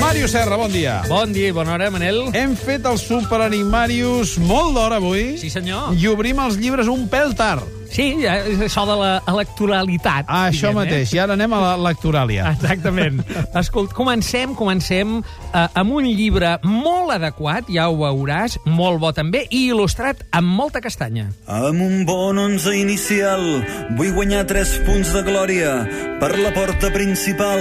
Màrius Serra, bon dia. Bon dia i bona hora, Manel. Hem fet el Superanimarius molt d'hora avui. Sí, senyor. I obrim els llibres un pèl tard. Sí, és això de l'electoralitat. Ah, això diguem, mateix. I ara anem a la lectoràlia. Exactament. Escolta, comencem, comencem eh, amb un llibre molt adequat, ja ho veuràs, molt bo també, i il·lustrat amb molta castanya. Amb un bon onze inicial vull guanyar tres punts de glòria per la porta principal,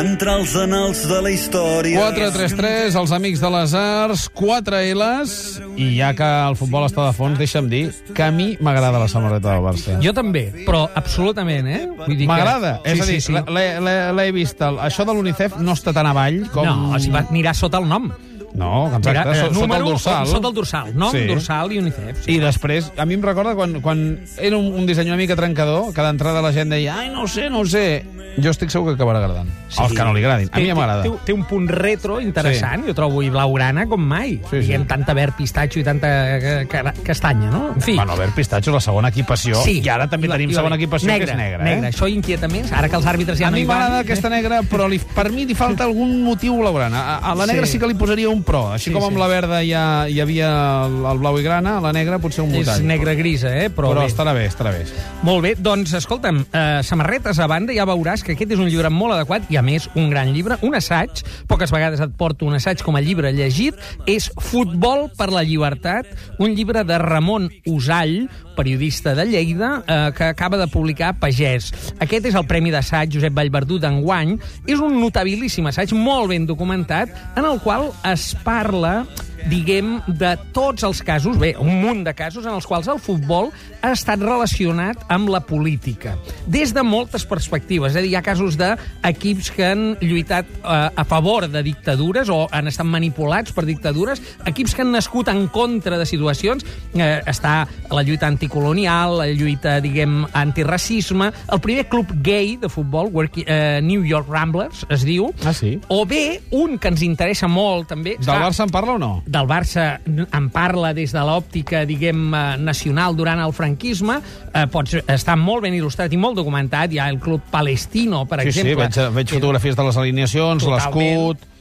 entrar als anals de la història. 4-3-3, els amics de les arts, 4 L's, i ja que el futbol està de fons, deixa'm dir que a mi m'agrada la samarreta del Barça. Jo també, però absolutament, eh? Vull dir que- M'agrada. Sí, És a dir, sí, sí. l'he- vist. El, això de l'UNICEF no està tan avall com... No, o sigui, va, anirà sota el nom. No, exacte, Anirà, eh, so, sota número, el dorsal. Sota el dorsal. Nom, Sí. dorsal i UNICEF. I després, a mi em recorda quan, quan era un, un disseny una mica trencador, que d'entrada la gent deia ai, no ho sé, no ho sé. Jo estic segur que acabarà agradant. Sí. Els que no li agradin. A mi ja m'agrada. Té, té un punt retro interessant, sí. jo trobo, i blaugrana com mai. Sí, sí. Diguem, tanta verd, pistatxo i tanta eh, ca- castanya, no? En fi. Bueno, a veure, Pistatxo, la segona equipació. Sí. I ara també I la- tenim la- segona equipació, negra, que és negra. negra. Eh? Això inquieta més, ara que els àrbitres ja A no mi hi van. m'agrada aquesta negra, però li, per mi li falta algun motiu blaugrana. A, a la negra sí. Sí. sí que li posaria un pro. Així Sí, com amb sí. la verda ja hi havia el, el blau i grana, la negra potser un És mutall. negra-grisa, eh? Però, Però bé. estarà bé, estarà bé. Molt bé, doncs, escolta'm, eh, samarretes a banda, ja veuràs que aquest és un llibre molt adequat i, a més, un gran llibre, un assaig. Poques vegades et porto un assaig com a llibre llegit. És Futbol per la llibertat, un llibre de Ramon Usall, periodista de Lleida, eh, que acaba de publicar Pagès. Aquest és el Premi d'Assaig Josep Vallverdú d'enguany. És un notabilíssim assaig, molt ben documentat, en el qual es parla diguem, de tots els casos, bé, un munt de casos en els quals el futbol ha estat relacionat amb la política, des de moltes perspectives. És a dir, hi ha casos d'equips que han lluitat eh, a favor de dictadures o han estat manipulats per dictadures, equips que han nascut en contra de situacions. Eh, està la lluita anticolonial, la lluita, diguem, antiracisme, el primer club gay de futbol, Working- eh, New York Ramblers, es diu, Ah, sí? o bé, un que ens interessa molt, també... Del Barça en parla o no? Del Barça en parla des de l'òptica, diguem, eh, nacional durant el franquisme, eh, pots, està molt ben il·lustrat i molt documentat. Hi ha el Club Palestino, per Sí, sí, exemple. veig, veig fotografies de les alineacions, l'escut...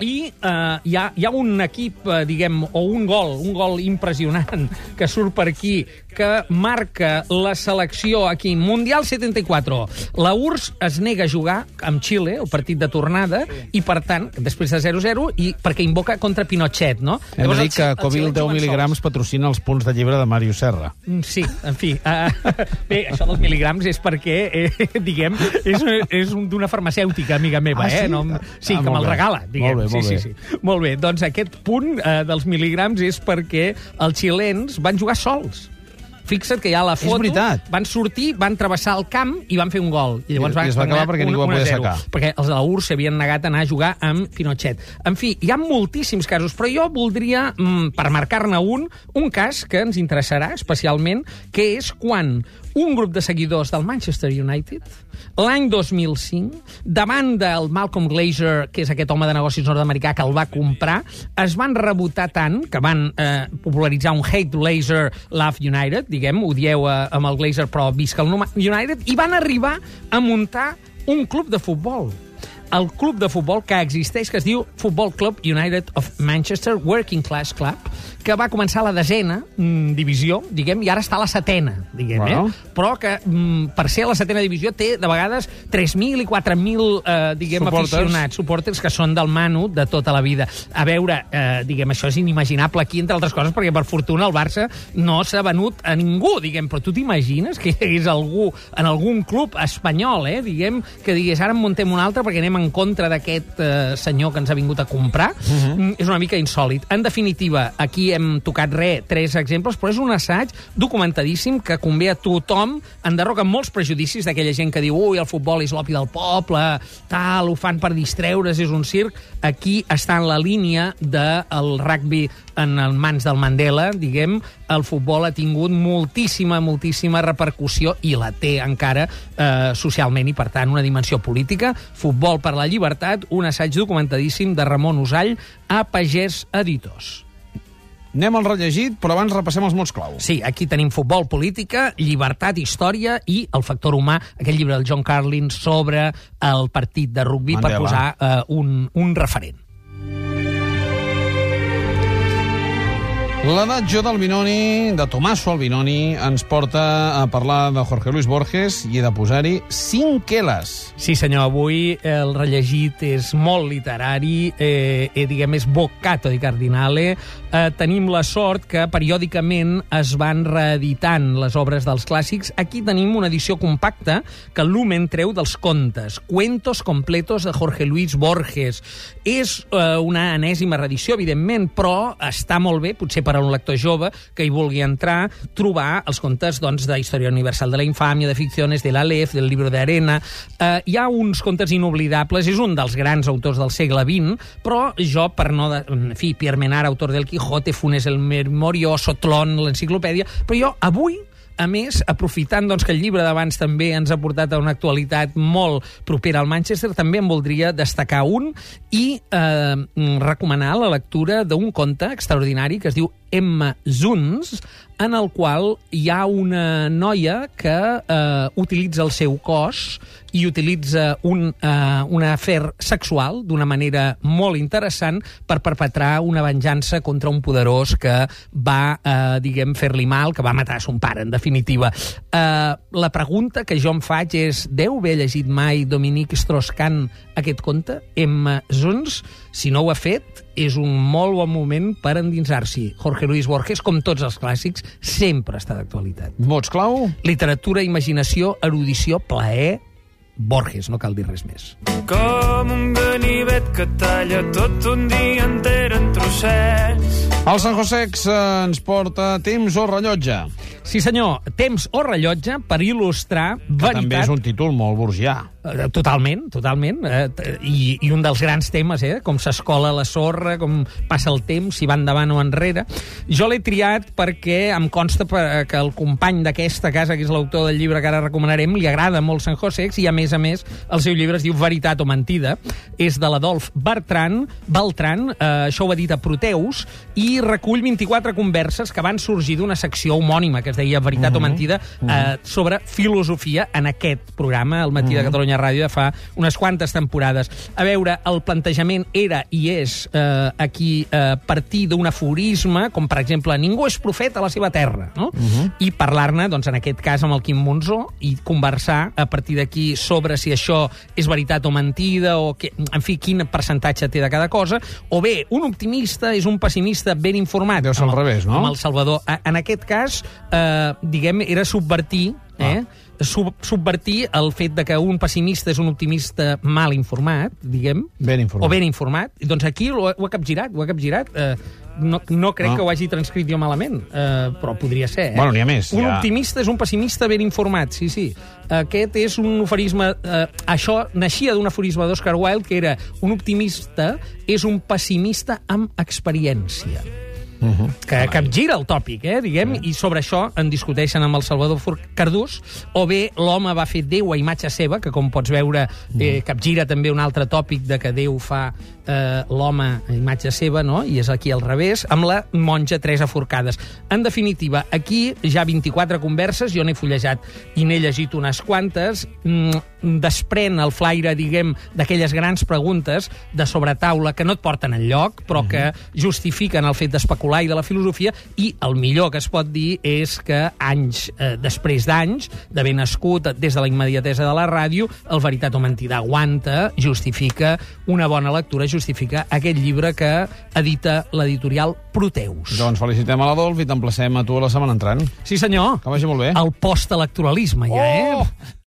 I eh, hi, ha, hi ha un equip, eh, diguem, o un gol, un gol impressionant que surt per aquí, que marca la selecció aquí, Mundial 74. La URSS es nega a jugar amb Xile, el partit de tornada, i per tant, després de 0-0, i perquè invoca contra Pinochet, no? Hem de el dir que Covil Xile 10 juguen mil·ligrams sols. patrocina els punts de llibre de Màrius Serra. Mm, Sí, en fi. Uh, bé, això dels mil·ligrams és perquè, eh, diguem, és, és un- d'una farmacèutica, amiga meva, Ah, sí? eh? No, sí, Ah, que me'l regala, diguem. Molt bé, molt sí, bé. sí, sí. Molt bé, doncs aquest punt eh, dels mil·ligrams és perquè els xilens van jugar sols. Fixa't que hi ha la foto. veritat. Van sortir, van travessar el camp i van fer un gol. I llavors I- i es va van acabar perquè ningú va poder sacar. Perquè els de la URSS s'havien negat a anar a jugar amb Pinochet. En fi, hi ha moltíssims casos, però jo voldria, mm, per marcar-ne un, un cas que ens interessarà especialment, que és quan un grup de seguidors del Manchester United, l'any 2005, davant del Malcolm Glazer, que és aquest home de negocis nord-americà que el va comprar, es van rebotar tant que van eh, popularitzar un Hate Glazer, Love United, diguem, odieu eh, amb el Glazer però visca el United, i van arribar a muntar un club de futbol el club de futbol que existeix, que es diu Futbol Club United of Manchester Working Class Club, que va començar a la desena mm, divisió, diguem, i ara està a la setena, diguem, Bueno. eh? Però que, mm, per ser a la setena divisió, té, de vegades, 3.000 i 4.000, eh, diguem, Suporters. aficionats, suporters que són del Manu de tota la vida. A veure, eh, diguem, això és inimaginable aquí, entre altres coses, perquè, per fortuna, el Barça no s'ha venut a ningú, diguem, però tu t'imagines que hi hagués algú en algun club espanyol, eh, diguem, que digués, ara en muntem un altre perquè anem en contra d'aquest eh, senyor que ens ha vingut a comprar, uh -huh. mm, és una mica insòlid. En definitiva, aquí hem tocat re, tres exemples, però és un assaig documentadíssim que convé a tothom, enderroca molts prejudicis d'aquella gent que diu ui, el futbol és l'opi del poble, tal, ho fan per distreure's, és un circ. Aquí està en la línia del rugby en el mans del Mandela, diguem, el futbol ha tingut moltíssima, moltíssima repercussió i la té encara eh, socialment i, per tant, una dimensió política. Futbol per la llibertat, un assaig documentadíssim de Ramon Usall a Pagès Editors. Anem al rellegit, però abans repassem els mots clau. Sí, aquí tenim futbol, política, llibertat, història i el factor humà, aquest llibre del John Carlin sobre el partit de rugby Mandela. per posar uh, un, un referent. L'adagio del Binoni, de Tommaso Albinoni, ens porta a parlar de Jorge Luis Borges i he de posar-hi 5 queles. Sí, senyor, avui el rellegit és molt literari, eh, eh, diguem, és boccato di cardinale. Eh, tenim la sort que periòdicament es van reeditant les obres dels clàssics. Aquí tenim una edició compacta que Lumen treu dels contes. Cuentos completos de Jorge Luis Borges. És eh, una enèsima reedició, evidentment, però està molt bé, potser per a un lector jove que hi vulgui entrar, trobar els contes doncs, de Història Universal de la Infàmia, de Ficciones, de l'Alef, del Libro de Arena... Eh, hi ha uns contes inoblidables, és un dels grans autors del segle XX, però jo, per no... De, en fi, Pierre Menard, autor del Quijote, Funes el Memorio, Sotlón, l'enciclopèdia, però jo avui a més, aprofitant doncs, que el llibre d'abans també ens ha portat a una actualitat molt propera al Manchester, també en voldria destacar un i eh, recomanar la lectura d'un conte extraordinari que es diu Emma Zuns, en el qual hi ha una noia que eh, utilitza el seu cos i utilitza un, eh, un afer sexual d'una manera molt interessant per perpetrar una venjança contra un poderós que va, eh, diguem, fer-li mal, que va matar son pare, en definitiva. Eh, la pregunta que jo em faig és, deu haver llegit mai Dominique Strauss-Kahn aquest conte, Emma Zuns? Si no ho ha fet, és un molt bon moment per endinsar-s'hi. Jorge Luis Borges, com tots els clàssics, sempre està d'actualitat. Mots clau? Literatura, imaginació, erudició, plaer, Borges, no cal dir res més. Com un ganivet que talla tot un dia enter en trossets. El San Josex eh, ens porta temps o rellotge, Sí, senyor, temps o rellotge per il·lustrar que veritat... també és un títol molt burgià. Eh, Totalment, totalment. Eh, I, I un dels grans temes, eh? com s'escola la sorra, com passa el temps, si va endavant o enrere. Jo l'he triat perquè em consta que el company d'aquesta casa, que és l'autor del llibre que ara recomanarem, li agrada molt Sant Josex i, a més a més, el seu llibre es diu Veritat o Mentida. És de l'Adolf Bertran, Beltran, eh, això ho ha dit a Proteus, i recull 24 converses que van sorgir d'una secció homònima que es deia Veritat o Mentida, eh, sobre filosofia en aquest programa, al matí de Catalunya Ràdio, de fa unes quantes temporades. A veure, el plantejament era i és eh, aquí eh, partir d'un aforisme, com per exemple, ningú és profeta a la seva terra, no? I parlar-ne, doncs, en aquest cas, amb el Quim Monzó i conversar a partir d'aquí sobre si això és veritat o mentida, o que, en fi, quin percentatge té de cada cosa, o bé, un optimista és un pessimista ben informat. Deu ser al revés, no? Amb el Salvador. En aquest cas, eh, diguem, era subvertir, eh? Sub subvertir el fet de que un pessimista és un optimista mal informat, diguem, Ben informat. o ben informat. Doncs aquí ho, ha- ho ha capgirat, ho ha capgirat. Eh, no, no crec No. que ho hagi transcrit jo malament, eh, però podria ser. Eh? Bueno, n'hi ha més, Un ja. optimista és un pessimista ben informat, sí, sí. Aquest és un aforisme... Eh, això naixia d'un aforisme d'Oscar Wilde, que era un optimista és un pessimista amb experiència que capgira el tòpic, eh, diguem, i sobre això en discuteixen amb el Salvador Cardús, o bé l'home va fer Déu a imatge seva, que com pots veure eh, capgira també un altre tòpic de que Déu fa eh, l'home a imatge seva, no? i és aquí al revés, amb la monja Teresa Forcades. En definitiva, aquí ja 24 converses, jo n'he fullejat i n'he llegit unes quantes, mm, desprèn el flaire, diguem, d'aquelles grans preguntes de sobretaula que no et porten enlloc, però que justifiquen el fet d'especular i de la filosofia, i el millor que es pot dir és que anys eh, després d'anys d'haver nascut des de la immediatesa de la ràdio, el Veritat o Mentida aguanta, justifica una bona lectura, justifica aquest llibre que edita l'editorial Proteus. Doncs felicitem a l'Adolf i t'emplacem a tu a la setmana entrant. Sí, senyor. Que vagi molt bé. El postelectoralisme, ja, Oh! eh?